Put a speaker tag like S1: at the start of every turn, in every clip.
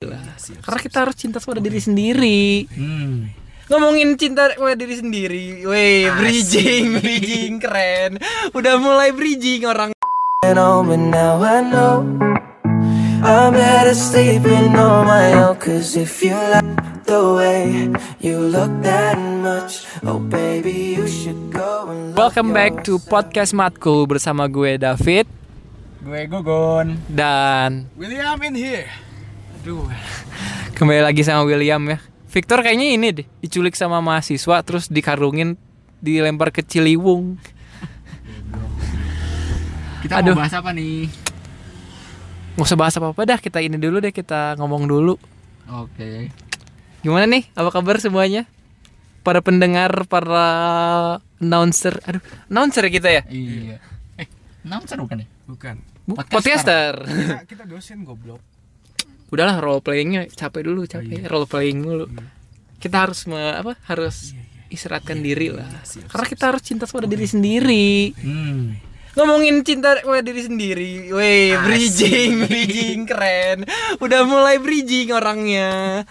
S1: Karena kita harus cinta pada diri sendiri.
S2: Hmm.
S1: Ngomongin cinta pada diri sendiri, weh, bridging, bridging keren. Udah mulai bridging orang.
S3: know, but now I know I'm better sleeping on my own. Cause if you like the way you look that much, oh baby, you should go and love
S1: Welcome back to podcast Matkul bersama gue David
S2: Gue Gugun.
S1: dan
S2: William in here.
S1: Aduh kembali lagi sama William ya. Victor kayaknya ini deh diculik sama mahasiswa terus dikarungin dilempar ke Ciliwung.
S2: Kita
S1: Aduh.
S2: mau bahas apa nih?
S1: Nggak usah bahas apa-apa dah, kita ini dulu deh, kita ngomong dulu.
S2: Oke.
S1: Gimana nih? Apa kabar semuanya? Para pendengar, para announcer. Aduh, announcer ya kita ya?
S2: Iya. Eh, announcer bukan ya?
S4: Bukan.
S1: Bu-
S2: Podcaster.
S1: Podcaster.
S4: Kita, kita dosen goblok.
S1: Udahlah role playingnya capek dulu, capek role playing dulu. Kita harus me- apa? Harus istirahatkan diri lah. Karena kita harus cinta pada diri sendiri.
S2: Hmm.
S1: Ngomongin cinta pada diri sendiri, weh, bridging, bridging keren. Udah mulai bridging orangnya.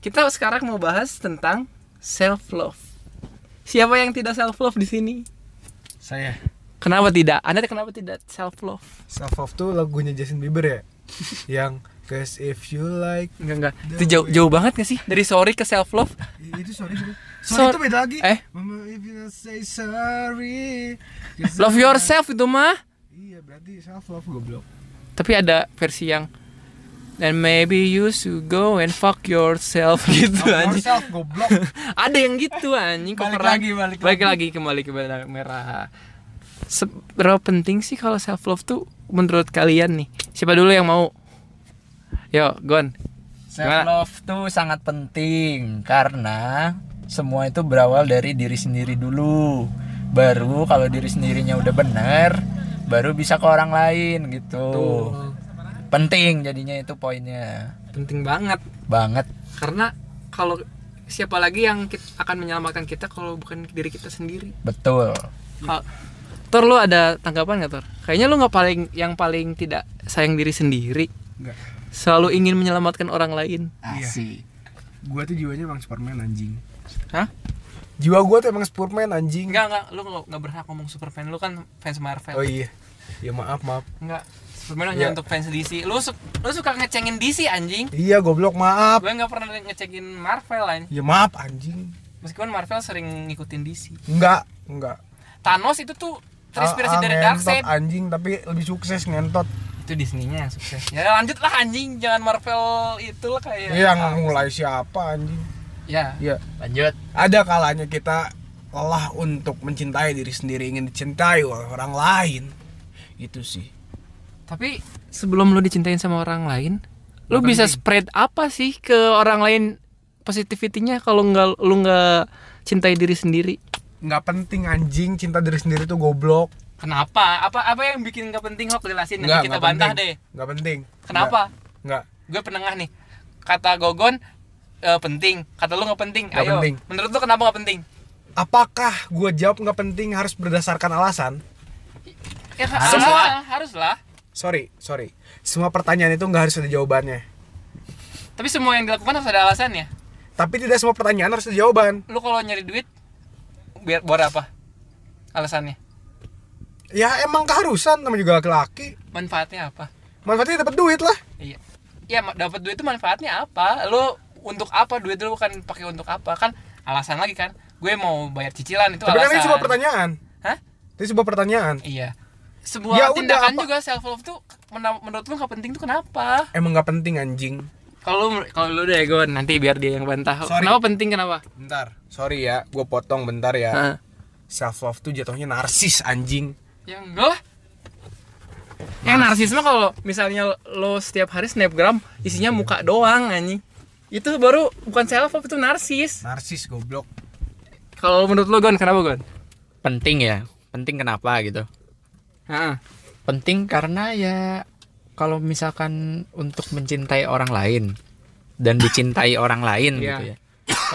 S1: Kita sekarang mau bahas tentang self love. Siapa yang tidak self love di sini?
S4: Saya.
S1: Kenapa tidak? Anda kenapa tidak self love?
S4: Self love tuh lagunya Justin Bieber ya. Yang Cause if you like
S1: Enggak enggak. Itu jauh jauh banget gak sih dari sorry ke self love?
S4: itu sorry sorry.
S1: Sor-
S4: Sorry itu beda lagi.
S1: Eh?
S4: Mama if you say sorry.
S1: Love yourself itu mah.
S4: Iya berarti self love goblok.
S1: Tapi ada versi yang And maybe you should go and fuck yourself gitu anjing.
S4: yourself goblok.
S1: Ada yang gitu anjing
S2: Balik lagi, balik
S1: balik lagi kembali ke benang merah. Seberapa penting sih kalau self love tuh menurut kalian nih? Siapa dulu yang mau? Yo, Gon.
S2: Self love tuh sangat penting karena semua itu berawal dari diri sendiri dulu. Baru kalau diri sendirinya udah bener, baru bisa ke orang lain gitu. Penting jadinya itu poinnya.
S1: Penting banget
S2: Banget.
S1: karena kalau siapa lagi yang akan menyelamatkan kita kalau bukan diri kita sendiri?
S2: Betul.
S1: Kal- Tor lu ada tanggapan gak Tor? Kayaknya lu nggak paling yang paling tidak sayang diri sendiri.
S4: Enggak.
S1: Selalu ingin menyelamatkan orang lain.
S2: Asik.
S4: Gua tuh jiwanya emang Superman anjing.
S1: Hah?
S4: Jiwa gua tuh emang Superman anjing.
S1: Enggak enggak, lu nggak nggak berhak ngomong Superman. Lu kan fans Marvel.
S4: Oh iya. Ya maaf maaf.
S1: Enggak. Superman hanya
S4: Iya.
S1: untuk fans DC. Lu su- lu suka ngecengin DC anjing.
S4: Iya goblok maaf.
S1: Gue nggak pernah ngecengin Marvel anjing.
S4: Ya maaf anjing.
S1: Meskipun Marvel sering ngikutin DC.
S4: Enggak, enggak.
S1: Thanos itu tuh terinspirasi
S4: Ah, ah,
S1: dari Darkseid.
S4: anjing tapi lebih sukses ngentot.
S1: Itu Disney-nya yang sukses. Ya lanjut lah anjing, jangan Marvel itu lah kayak.
S4: Yang mulai siapa anjing?
S1: Ya.
S4: Iya.
S2: Lanjut.
S4: Ada kalanya kita lelah untuk mencintai diri sendiri, ingin dicintai oleh orang lain. Itu sih.
S1: Tapi sebelum lu dicintain sama orang lain, lu
S4: Nggak
S1: bisa
S4: penting.
S1: spread apa sih ke orang lain positivity-nya kalau nggak lu nggak cintai diri sendiri?
S4: Nggak penting anjing, cinta diri sendiri tuh goblok.
S1: Kenapa? Apa apa yang bikin nggak penting kok jelasin nanti kita bantah
S4: penting.
S1: deh.
S4: Nggak penting.
S1: Kenapa?
S4: Nggak.
S1: Gue penengah nih. Kata Gogon eh, penting, kata lu nggak penting.
S4: Nggak
S1: Ayo.
S4: penting.
S1: Menurut lu kenapa nggak penting?
S4: Apakah gua jawab nggak penting harus berdasarkan alasan?
S1: Ya,
S2: Harus
S1: semua haruslah.
S4: Sorry, sorry. Semua pertanyaan itu nggak harus ada jawabannya.
S1: Tapi semua yang dilakukan harus ada alasannya.
S4: Tapi tidak semua pertanyaan harus ada jawaban.
S1: Lu kalau nyari duit biar buat apa? Alasannya.
S4: Ya emang keharusan namanya juga laki-laki.
S1: Manfaatnya apa?
S4: Manfaatnya dapat duit lah.
S1: Iya. Ya dapat duit itu manfaatnya apa? Lu untuk apa duit lu bukan pakai untuk apa? Kan alasan lagi kan. Gue mau bayar cicilan itu
S4: Tapi kan
S1: alasan.
S4: ini sebuah pertanyaan.
S1: Hah?
S4: Ini sebuah pertanyaan.
S1: Iya. Sebuah
S4: Ya udah,
S1: tindakan
S4: apa-
S1: juga self love tuh menurut lu gak penting tuh kenapa?
S4: Emang nggak penting anjing.
S1: Kalau kalau lu deh gue nanti biar dia yang bantah.
S4: Sorry.
S1: Kenapa penting kenapa?
S4: Bentar, sorry ya, gue potong bentar ya. Self love tuh jatuhnya narsis anjing.
S1: Ya enggak lah. Yang narsis mah kalau misalnya lo setiap hari snapgram isinya muka doang anjing. Itu baru bukan self love itu narsis.
S4: Narsis goblok.
S1: Kalau menurut lo Gon kenapa Gon?
S2: Penting ya. Penting kenapa gitu?
S1: Heeh.
S2: Penting karena ya kalau misalkan untuk mencintai orang lain dan dicintai orang lain
S1: Iya.
S2: gitu ya.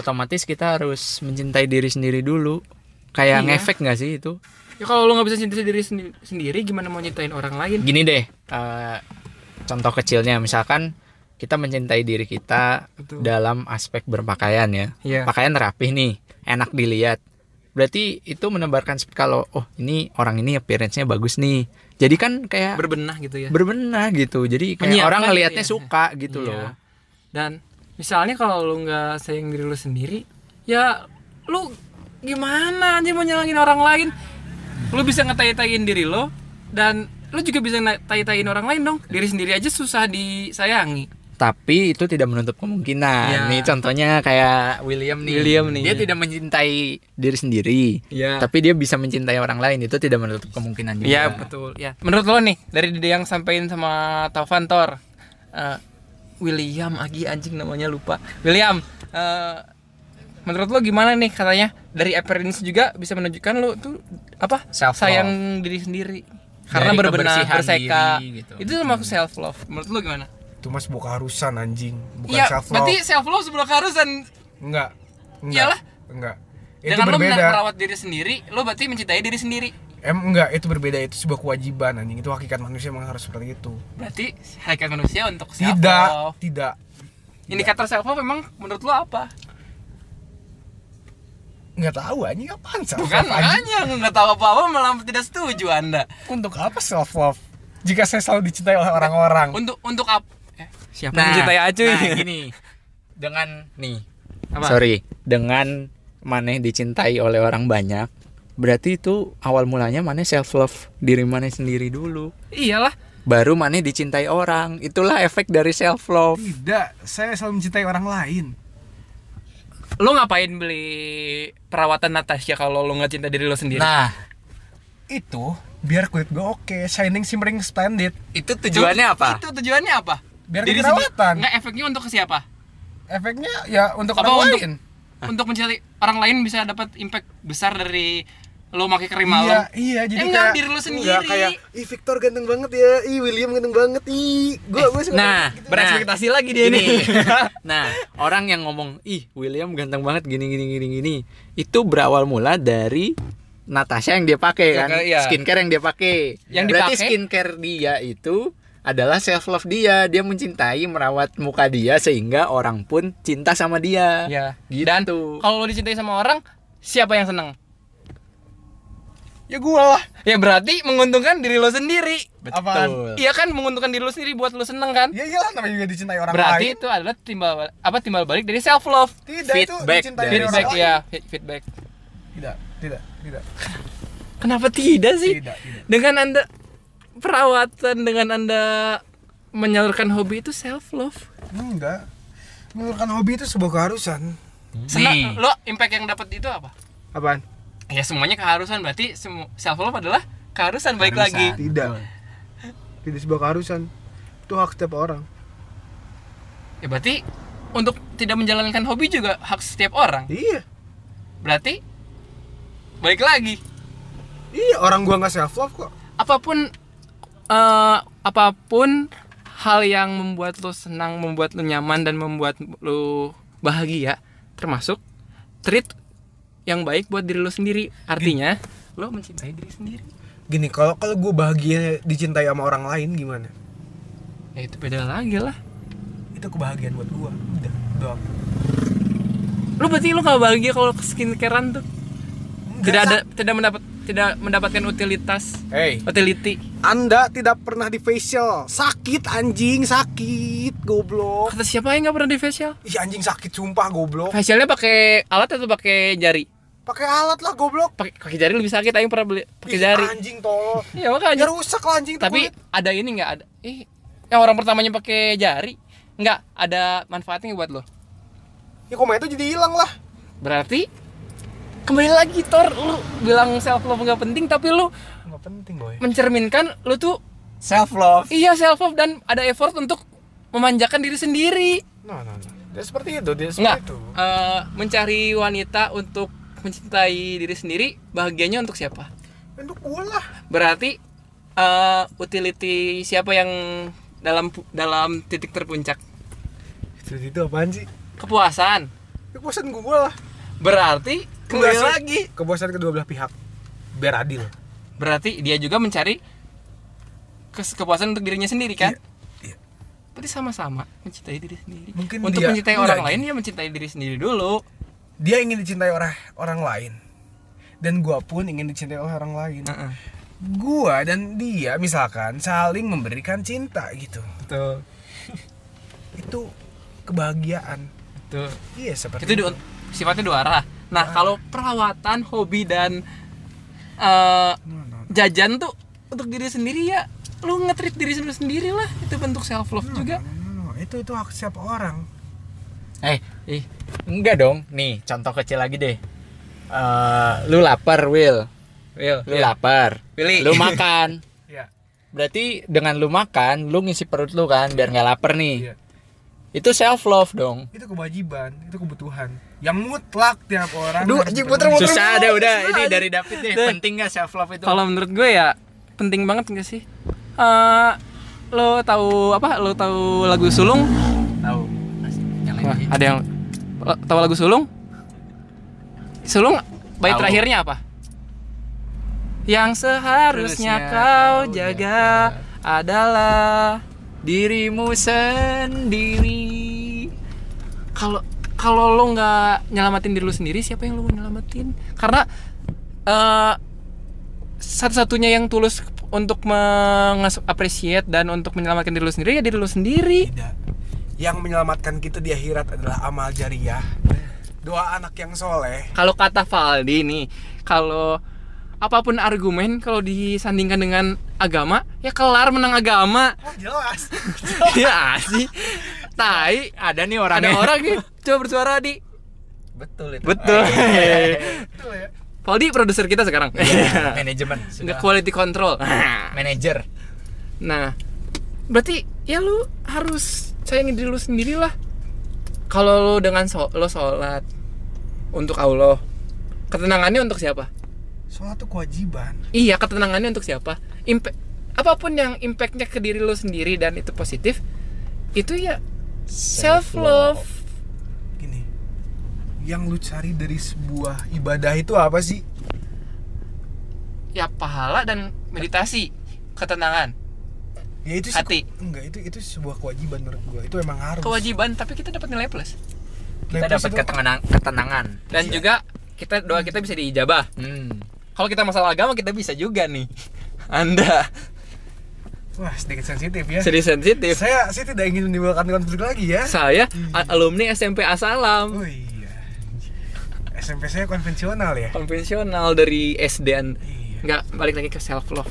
S2: Otomatis kita harus mencintai diri sendiri dulu. Kayak
S1: Iya.
S2: ngefek nggak sih itu?
S1: Ya kalau lo nggak bisa cintai diri sendi- sendiri gimana mau nyintain orang lain?
S2: Gini deh, eh, contoh kecilnya misalkan kita mencintai diri kita
S1: Betul.
S2: dalam aspek berpakaian ya.
S1: Iya.
S2: Pakaian rapih nih, enak dilihat. Berarti itu menebarkan kalau oh ini orang ini appearance-nya bagus nih. Jadi kan kayak
S1: berbenah gitu ya
S2: berbenah gitu. Jadi kayak
S1: Menyiapkan
S2: orang
S1: gitu
S2: ngelihatnya
S1: ya.
S2: suka gitu
S1: Iya.
S2: loh.
S1: dan misalnya kalau lu nggak sayang diri lu sendiri ya lu gimana aja mau nyalangin orang lain lu bisa ngetai-taiin diri lo dan lu juga bisa ngetai-taiin orang lain dong diri sendiri aja susah disayangi
S2: Tapi itu tidak menutup kemungkinan.
S1: Iya.
S2: Nih contohnya kayak William nih.
S1: William nih.
S2: Dia tidak mencintai diri sendiri.
S1: Iya.
S2: Tapi dia bisa mencintai orang lain. Itu tidak menutup kemungkinan juga.
S1: Iya betul ya. Menurut lo nih dari yang sampein sama Taufan Tor, eh, William Agi anjing namanya lupa. William, eh, menurut lo gimana nih katanya dari appearance juga bisa menunjukkan lo tuh apa
S2: Self-love.
S1: sayang diri sendiri karena
S2: Dari
S1: berbenah berseka
S2: diri gitu.
S1: itu termasuk self love menurut lo gimana?
S4: Itu mas sebuah keharusan anjing, bukan
S1: Iya
S4: self love.
S1: berarti self love sebuah keharusan
S4: Enggak. Enggak.
S1: Iyalah.
S4: Enggak. Itu
S1: dengan lo
S4: berbeda.
S1: merawat diri sendiri lo berarti mencintai diri sendiri
S4: Em enggak, itu berbeda. Itu sebuah kewajiban anjing. Itu hakikat manusia memang harus seperti itu.
S1: berarti hakikat manusia untuk self
S4: Tidak,
S1: love
S4: tidak.
S1: indikator self love memang menurut lo apa?
S4: Enggak tahu anjing apaan self
S1: Bukan makanya nggak tahu apa-apa malah tidak setuju Anda.
S4: Untuk apa self love? Jika saya selalu dicintai oleh orang-orang.
S1: Untuk untuk apa? Eh, siapa
S2: Nah,
S1: yang mencintai Acuy?
S2: nah, gini. Dengan nih.
S1: Apa?
S2: Sorry, dengan maneh dicintai oleh orang banyak, berarti itu awal mulanya maneh self love diri maneh sendiri dulu.
S1: Iyalah.
S2: Baru maneh dicintai orang. Itulah efek dari self love.
S4: Tidak, saya selalu mencintai orang lain.
S1: Lo ngapain beli perawatan Natasha kalau lo nggak cinta diri lo sendiri?
S2: Nah,
S4: Itu biar kulit gue oke, shining, shimmering, splendid.
S2: itu tujuannya apa?
S1: Itu tujuannya apa?
S4: Biar keperawatan.
S1: sendiri. Nggak efeknya untuk ke siapa?
S4: Efeknya ya untuk
S1: Apa
S4: orang
S1: untuk
S4: lain.
S1: untuk mencintai orang lain bisa dapat impact besar dari lo pakai krim
S4: Iya,
S1: malam.
S4: iya jadi
S1: Eh,
S4: kayak
S1: diri lu sendiri.
S4: Enggak kayak ih Victor ganteng banget ya, ih William ganteng banget, ih gua gua suka
S2: Nah,
S4: gitu.
S1: Berekspektasi lagi dia nih.
S2: nah, orang yang ngomong, "Ih, William ganteng banget gini gini gini gini." Itu berawal mula dari Natasha yang dia pakai kan,
S1: iya.
S2: skincare yang dia pakai.
S1: Yang
S2: Berarti
S1: dipakai?
S2: skincare dia itu adalah self love dia. Dia mencintai merawat muka dia sehingga orang pun cinta sama dia.
S1: ya.
S2: Gitu.
S1: Dan kalau lo dicintai sama orang, siapa yang senang?
S4: Ya gua lah.
S1: Ya berarti menguntungkan diri lo sendiri.
S4: Apaan?
S1: Iya kan menguntungkan diri lo sendiri buat lo seneng kan?
S4: Ya iyalah namanya juga dicintai orang
S1: Berarti
S4: lain.
S1: itu adalah timbal apa timbal balik dari self love.
S4: Tidak itu
S2: feedback
S4: dicintai
S2: dari
S4: orang
S1: Feedback
S4: lain.
S1: ya, fe- feedback.
S4: Tidak, tidak, tidak.
S1: Kenapa tidak sih?
S4: Tidak, tidak.
S1: Dengan Anda perawatan dengan Anda menyalurkan hobi itu self love.
S4: Enggak. Menurunkan hobi itu sebuah keharusan.
S1: Senang lo impact yang dapat itu apa?
S4: Apaan?
S1: Ya semuanya keharusan berarti self love adalah keharusan baik
S2: Keharusan.
S1: lagi.
S4: Tidak. Tidak sebuah keharusan. Itu hak setiap orang.
S1: Ya berarti untuk tidak menjalankan hobi juga hak setiap orang.
S4: Iya.
S1: Berarti balik lagi
S4: Iya, orang gua nggak self love kok.
S1: apa pun eh, apa pun hal yang membuat lo senang, membuat lo nyaman dan membuat lo bahagia, termasuk treat yang baik buat diri lo sendiri. Artinya lo mencintai diri sendiri.
S4: Gini, kalau kalau gue bahagia dicintai sama orang lain gimana?
S1: Ya itu beda lagi lah.
S4: Itu kebahagiaan buat gua. Udah, doang.
S1: Lo berarti lo gak bahagia kalau skincarean tuh tidak ada tidak mendapat tidak mendapatkan utilitas
S4: Hey,
S1: utility
S4: Anda tidak pernah di facial. Sakit anjing, sakit, goblok.
S1: kata siapa yang nggak pernah di facial
S4: Ih anjing sakit sumpah goblok.
S1: facialnya pakai alat atau pakai jari
S4: Pakai alat lah goblok.
S1: pakai jari lebih sakit aing pernah beli pakai
S4: Ih,
S1: jari
S4: Anjing tolol.
S1: iya
S4: Ya
S1: makanya
S4: rusak lah anjing
S1: tapi
S4: kulit.
S1: ada ini nggak ada eh yang orang pertamanya pakai jari nggak ada manfaatnya buat lo
S4: Ya koma itu jadi hilang lah.
S1: berarti kembali lagi Thor lu bilang self love nggak penting tapi lu
S4: Enggak penting, boy.
S1: mencerminkan lu tuh
S2: Self love.
S1: iya self love dan ada effort untuk memanjakan diri sendiri
S4: Nah, nah, nah. Dia seperti itu, dia
S1: Enggak.
S4: seperti itu.
S1: Eh, mencari wanita untuk mencintai diri sendiri bahagianya untuk siapa
S4: Untuk gua lah.
S1: berarti eh, utility siapa yang dalam dalam titik terpuncak
S4: Itu itu apaan sih?
S1: kepuasan
S4: Kepuasan gua lah.
S1: berarti kembali lagi
S4: Kepuasan kedua belah pihak. Biar adil.
S1: berarti dia juga mencari kepuasan untuk dirinya sendiri kan
S4: Iya.
S1: berarti sama-sama mencintai diri sendiri
S4: Mungkin
S1: untuk
S4: dia-
S1: mencintai orang
S4: Ji.
S1: lain ya mencintai diri sendiri dulu
S4: dia ingin dicintai oleh orang lain. Dan gua pun ingin dicintai oleh orang lain.
S1: Heeh.
S4: gua dan dia misalkan saling memberikan cinta gitu.
S1: Betul.
S4: Itu kebahagiaan.
S1: Betul.
S4: Iya seperti
S1: itu du- sifatnya dua arah. Nah kalau perawatan hobi dan eh, jajan tuh untuk diri sendiri ya lu ngetrit diri sendiri lah. Itu bentuk self love juga.
S4: No, no, no. itu itu hak siapa orang
S2: Eh, ih, enggak dong. Nih, contoh kecil lagi deh. Eh, lu lapar, Will.
S1: Will
S2: Lu lapar.
S1: Willy.
S2: Lu makan.
S4: Iya.
S2: Berarti dengan lu makan, lu ngisi perut lu kan biar nggak lapar nih.
S4: Iya.
S2: Itu self love dong.
S4: itu kewajiban itu kebutuhan yang mutlak tiap orang
S1: Duh,
S4: harus
S1: anjing, puter, puter.
S2: Susah deh udah.
S1: susah
S2: Ini
S1: aja.
S2: dari David deh. Penting nggak self love itu?
S1: kalau menurut gue ya penting banget enggak sih Eh lo tahu apa lo tahu lagu sulung Wah, ada yang tahu lagu sulung? Sulung bait
S2: Tahu.
S1: terakhirnya apa? Yang seharusnya
S2: Harusnya
S1: kau jaga adalah
S2: dirimu sendiri.
S1: kalau kalau lo nggak nyelamatin diri lo sendiri siapa yang lo mau nyelamatin? Karena eh satu-satunya yang tulus untuk mengapresiat dan untuk menyelamatkan diri lo sendiri ya diri lo sendiri.
S4: Tidak yang menyelamatkan kita di akhirat adalah amal jariah. Doa anak yang soleh.
S1: Kalau kata Valdi nih kalau apa pun argumen kalau disandingkan dengan agama ya kelar menang agama.
S4: Oh jelas.
S1: Ya sih. Tai.
S2: Ada nih
S1: ada
S2: orangnya.
S1: orang nih. Coba bersuara di.
S2: Betul itu.
S1: betul.
S4: Betul ya.
S1: Valdi produser kita sekarang.
S2: Manajemen.
S1: nggak
S2: Sudah.
S1: quality control.
S2: Manager.
S1: nah berarti ya lu harus sayangin diri lu sendiri lah kalau lu dengan so lo sholat untuk Allah ketenangannya untuk siapa?
S4: Sholat itu kewajiban.
S1: Iya, ketenangannya untuk siapa? Impact apa pun yang impactnya ke diri lo sendiri dan itu positif, itu ya self love.
S4: gini yang lu cari dari sebuah ibadah itu apa sih?
S1: Ya pahala dan meditasi, ketenangan,
S4: ya itu sih
S1: Hati.
S4: enggak itu itu sebuah kewajiban menurut gua itu emang harus
S1: kewajiban. Tapi kita dapat nilai plus
S2: Kita dapat ketenangan, ketenangan.
S1: dan juga kita doa kita bisa diijabah.
S2: Hmm.
S1: Kalau kita masalah agama kita bisa juga nih. Anda
S4: wah sedikit sensitif ya
S1: sedih sensitif.
S4: saya saya tidak ingin menimbulkan konflik lagi ya
S1: Saya a- alumni SMP Asalam.
S4: oh iya SMP saya konvensional ya
S1: konvensional dari SD-an
S4: Iya.
S1: nggak balik lagi ke self love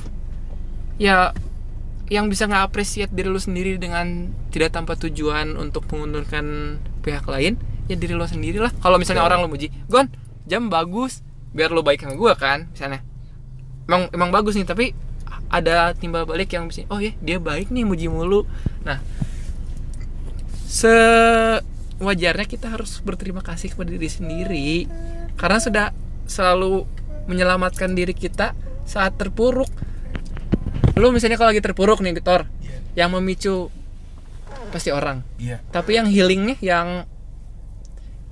S1: ya yang bisa nggak apresiat diri lu sendiri dengan tidak tanpa tujuan untuk menguntungkan pihak lain ya diri lo sendiri lah kalau misalnya orang lo muji gon jam bagus biar lo baik sama gue kan misalnya. Emang emang bagus nih tapi ada timbal balik yang bisa oh ya dia baik nih muji mulu. Nah sewajarnya kita harus berterima kasih kepada diri sendiri karena sudah selalu menyelamatkan diri kita saat terpuruk lu misalnya kalau lagi terpuruk nih Tor
S4: Iya.
S1: yang memicu pasti orang.
S4: Iya.
S1: Tapi yang healingnya yang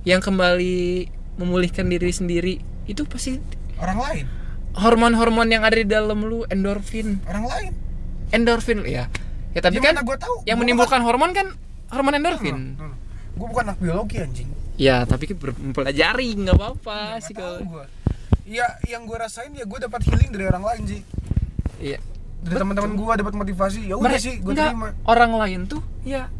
S1: yang kembali memulihkan diri sendiri itu pasti
S4: orang lain.
S1: hormon-hormon yang ada di dalam lu endorfin.
S4: Orang lain.
S1: Endorfin ya ya tapi
S4: Gimana?
S1: kan
S4: gua tahu?
S1: yang
S4: Gua
S1: menimbulkan hormon kan hormon endorfin.
S4: gue bukan anak biologi anjing.
S1: Ya tapi mempelajari nggak apa-apa
S4: Nggak
S1: sih kalau
S4: ya yang gue rasain ya gue dapat healing dari orang lain sih
S1: iya
S4: dari teman-teman gue dapat motivasi ya udah sih gue terima.
S1: orang lain tuh ya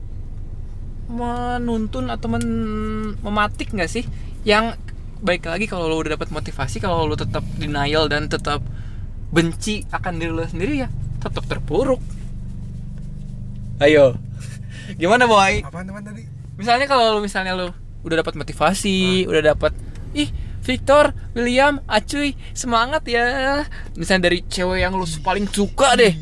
S1: menuntun atau men- mematik nggak sih? Yang baik lagi kalau lo udah dapat motivasi kalau lo tetap denial dan tetap benci akan diri lo sendiri ya tetap terpuruk. Ayo. Gimana boy?
S4: Apaan teman tadi?
S1: Misalnya kalau lo misalnya lo udah dapat motivasi udah dapat ih Victor, William, Acuy, semangat ya. Misalnya dari cewek yang lu paling suka deh.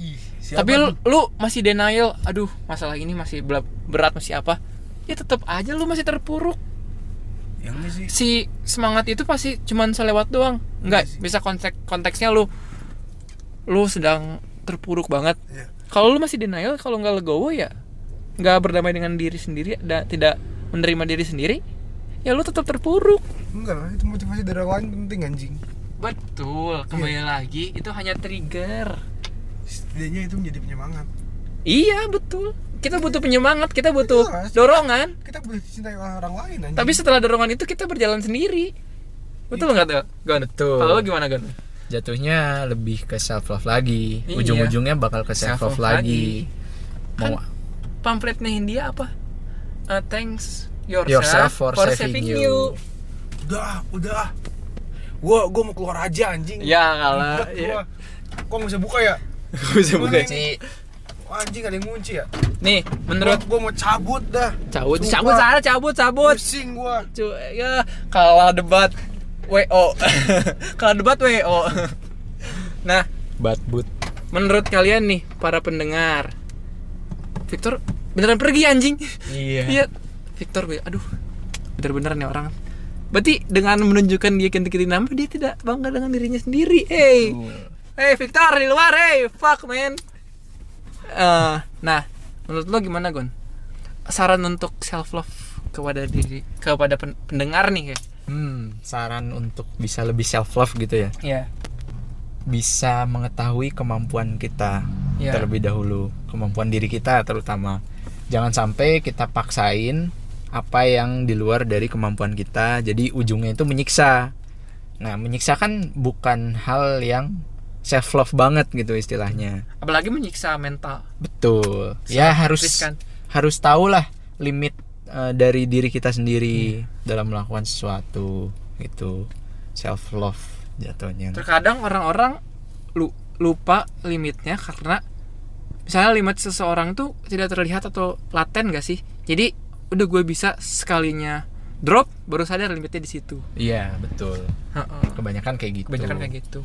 S4: Ih,
S1: Tapi lu, lu masih denial, aduh masalah ini masih berat masih apa? Ya tetap aja lu masih terpuruk.
S4: yang sih
S1: Si semangat itu pasti cuman selewat doang. Enggak
S4: Iya
S1: bisa konteks konteksnya lu lu sedang terpuruk banget.
S4: Iya.
S1: Kalau lu masih denial, kalau nggak legowo ya nggak berdamai dengan diri sendiri dan tidak menerima diri sendiri, ya lu tetap terpuruk.
S4: enggak lah itu motivasi dari orang lain penting anjing.
S1: Betul, kembali lagi itu hanya trigger.
S4: setidaknya itu menjadi penyemangat.
S1: Iya betul, kita butuh penyemangat kita butuh
S4: Jelas.
S1: dorongan.
S4: kita dicintai oleh orang lain anjing.
S1: tapi setelah dorongan itu kita berjalan sendiri. Betul nggak tuh Gon?
S2: Betul.
S1: kalau gimana Gon?
S2: Jatuhnya lebih ke self love lagi.
S1: Iya.
S2: ujung-ujungnya bakal ke self love
S1: Self-love
S2: lagi. mau
S1: pamfletnya Hindia apa? Uh, thanks yourself,
S2: Yourself for saving you.
S4: udah udah. Gua gua mau keluar aja anjing.
S1: Ya kalah. Ya.
S4: gua. kok nggak bisa buka ya?
S1: Bisa
S4: buka.
S2: sih
S4: Wah, anjing ada yang ngunci ya?
S1: Nih menurut
S4: gua, gua mau cabut dah.
S1: Cabut.
S4: Sumpah.
S1: cabut sana cabut cabut.
S4: Pusing gua.
S1: Cu, ya kalah debat wo kalah debat wo nah
S2: bad boot
S1: menurut kalian nih para pendengar. Victor beneran pergi anjing?
S2: Iya.
S1: Iya Victor gue aduh bener-bener nih orang. Berarti dengan menunjukkan dia ganti-ganti nama dia tidak bangga dengan dirinya sendiri. Hey hey Victor di luar hey fuck man. Eh, nah menurut lo gimana Gon? Saran untuk self love kepada diri kepada pen- pendengar nih kayak
S2: hmm saran untuk bisa lebih self love gitu ya?
S1: Ya
S2: bisa mengetahui kemampuan kita
S1: Iya.
S2: terlebih dahulu kemampuan diri kita terutama. Jangan sampai kita paksain apa yang di luar dari kemampuan kita. Jadi ujungnya itu menyiksa. Nah menyiksa kan bukan hal yang self love banget gitu istilahnya.
S1: Apalagi menyiksa mental.
S2: Betul. Ya harus
S1: riskan.
S2: harus tahu lah limit eh, dari diri kita sendiri dalam melakukan sesuatu itu. Self love jatuhnya.
S1: Terkadang orang-orang lu lupa limitnya karena misalnya limit seseorang tuh tidak terlihat atau laten gak sih? Jadi udah gue bisa sekalinya drop baru sadar limitnya di situ.
S2: Iya betul. Kebanyakan kayak gitu.
S1: Kebanyakan kayak gitu.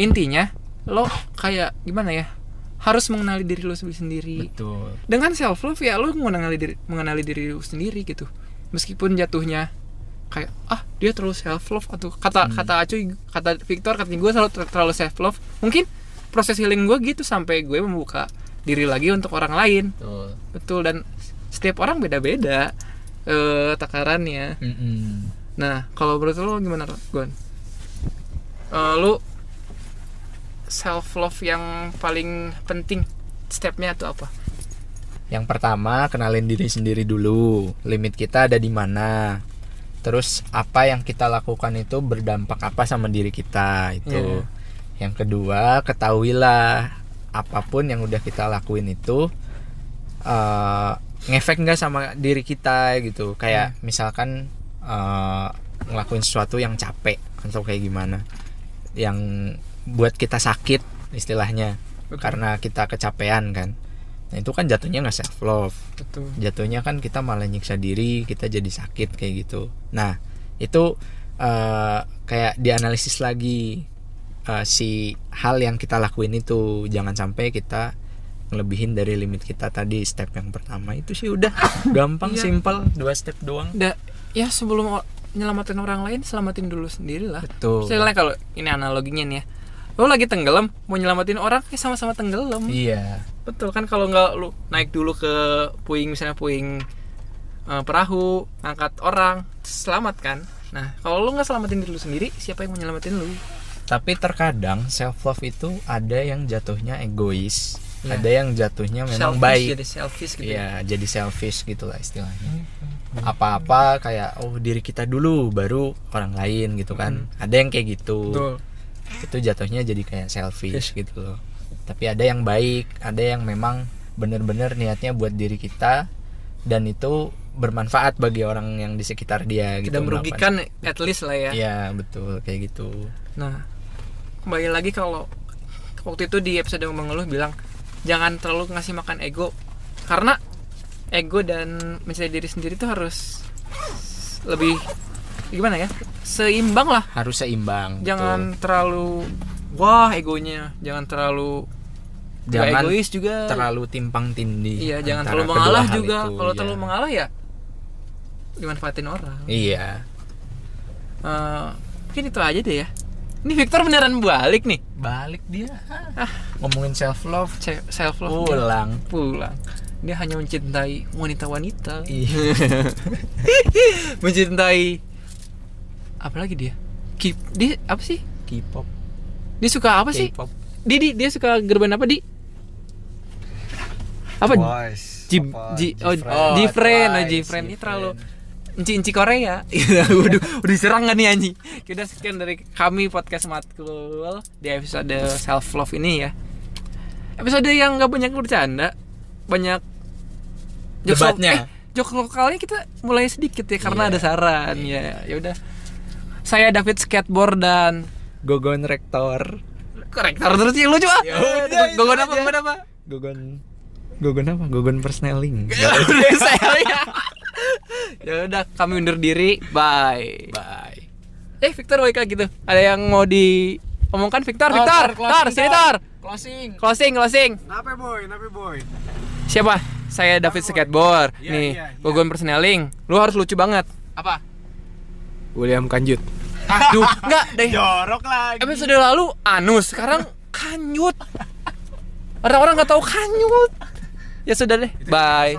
S1: Intinya lo kayak gimana ya? Harus mengenali diri lo sendiri
S2: betul.
S1: Dengan self love ya lo mengenali diri mengenali diri lo sendiri gitu. Meskipun jatuhnya kayak ah dia terlalu self love atau kata kata Acuy kata Victor kata gue selalu ter- terlalu self love mungkin proses healing gue gitu sampai gue membuka diri lagi untuk orang lain.
S2: Betul.
S1: Betul dan setiap orang beda beda eh takarannya
S2: Mm-mm.
S1: nah kalau menurut lo gimana Gon Eh, lu self love yang paling penting stepnya tuh apa
S2: Yang pertama kenalin diri sendiri dulu, limit kita ada di mana. Terus apa yang kita lakukan itu berdampak apa sama diri kita itu. Yang kedua ketahuilah apa pun yang udah kita lakuin itu eh, ngefek nggak sama diri kita gitu. Kayak misalkan eh, ngelakuin sesuatu yang capek atau kayak gimana, yang buat kita sakit istilahnya
S1: Betul.
S2: karena kita kecapean kan. Nah itu kan jatuhnya nggak self love,
S1: betul
S2: jatuhnya kan kita malah nyiksa diri, kita jadi sakit kayak gitu. Nah itu eh, kayak dianalisis lagi eh, si hal yang kita lakuin itu, jangan sampai kita ngelebihin dari limit kita tadi step yang pertama itu sih udah gampang
S1: Iya.
S2: simple dua step doang.
S1: Da, ya sebelum nyelamatin orang lain selamatin dulu sendiri lah
S2: Betul.
S1: misalnya kalau ini analoginya nih ya lo lagi tenggelam mau nyelamatin orang ya sama-sama tenggelam
S2: Iya.
S1: betul kan kalau nggak lu naik dulu ke puing misalnya puing eh, perahu angkat orang selamat kan nah kalau lu nggak selamatin diri lu sendiri siapa yang mau nyelamatin lu
S2: Tapi terkadang self love itu ada yang jatuhnya egois,
S1: Iya.
S2: ada yang jatuhnya memang
S1: Selfish,
S2: baik.
S1: jadi selfish gitu ya.
S2: Iya, jadi selfish gitu lah istilahnya. Apa-apa kayak oh diri kita dulu baru orang lain gitu kan. Ada yang kayak gitu.
S1: betul
S2: Itu jatuhnya jadi kayak selfish gitu loh. Tapi ada yang baik, ada yang memang bener-bener niatnya buat diri kita dan itu bermanfaat bagi orang yang di sekitar dia gitu.
S1: tidak merugikan
S2: melakukan-
S1: at least lah ya
S2: Iya, betul kayak gitu.
S1: Nah, kembali lagi kalau waktu itu di episode mengeluh bilang jangan terlalu ngasih makan ego karena ego dan mencintai diri sendiri itu harus lebih gimana ya seimbang lah
S2: Harus seimbang.
S1: jangan terlalu wah egonya jangan terlalu
S2: Jangan
S1: egois juga
S2: terlalu timpang tindih.
S1: iya jangan terlalu mengalah juga kalau
S2: iya.
S1: terlalu mengalah ya dimanfaatin orang
S2: Iya.
S1: Eh, mungkin itu aja deh ya ini Victor beneran balik nih?
S2: Balik dia. Ngomongin self love.
S1: self love
S2: Pulang.
S1: pulang. Dia hanya mencintai wanita-wanita.
S2: Iya.
S1: mencintai apa lagi dia? Keep, dia apa sih?
S2: K-pop.
S1: dia suka apa sih?
S2: K-pop.
S1: dia, dia dia suka gerban apa di? Apa?
S4: Boys.
S1: Jib,
S2: Apa?
S1: Ji, oh, oh,
S2: Twice,
S1: ini terlalu enci-enci Korea. Iya, udah udah diserang kan nih anjing. Kita sekian dari kami podcast Matkul di episode self love ini ya. Episode yang nggak banyak bercanda, banyak jokes
S2: Debatnya.
S1: eh, jokes lokalnya kita mulai sedikit ya karena
S2: Iya.
S1: ada saran ya. Ya udah. Saya David skateboard dan
S2: Gogon rektor.
S1: korektor terus yang lucu ah.
S2: Ya udah,
S1: Gogon apa? Gogon apa?
S2: Gogon Gogon apa? Gogon persneling.
S1: Ya udah saya ya. Udah kami undur diri. Bye.
S2: Bye.
S1: Eh Victor WK gitu. Ada yang mau diomongkan Victor?
S2: Oh,
S1: Victor,
S2: tar,
S1: sini. Tor.
S2: Closing.
S1: Closing, closing.
S4: Nape boy, nape boy.
S1: Siapa? Saya David Skateboard.
S4: Iya,
S1: Nih,
S4: iya, iya.
S1: Gogon Persneling. Lu harus lucu banget. Apa?
S4: William Kanjut.
S1: Aduh, enggak deh.
S4: Jorok lagi.
S1: Episode lalu anus, sekarang kanyut. Orang-orang nggak tahu kanyut. Ya sudah deh. Bye.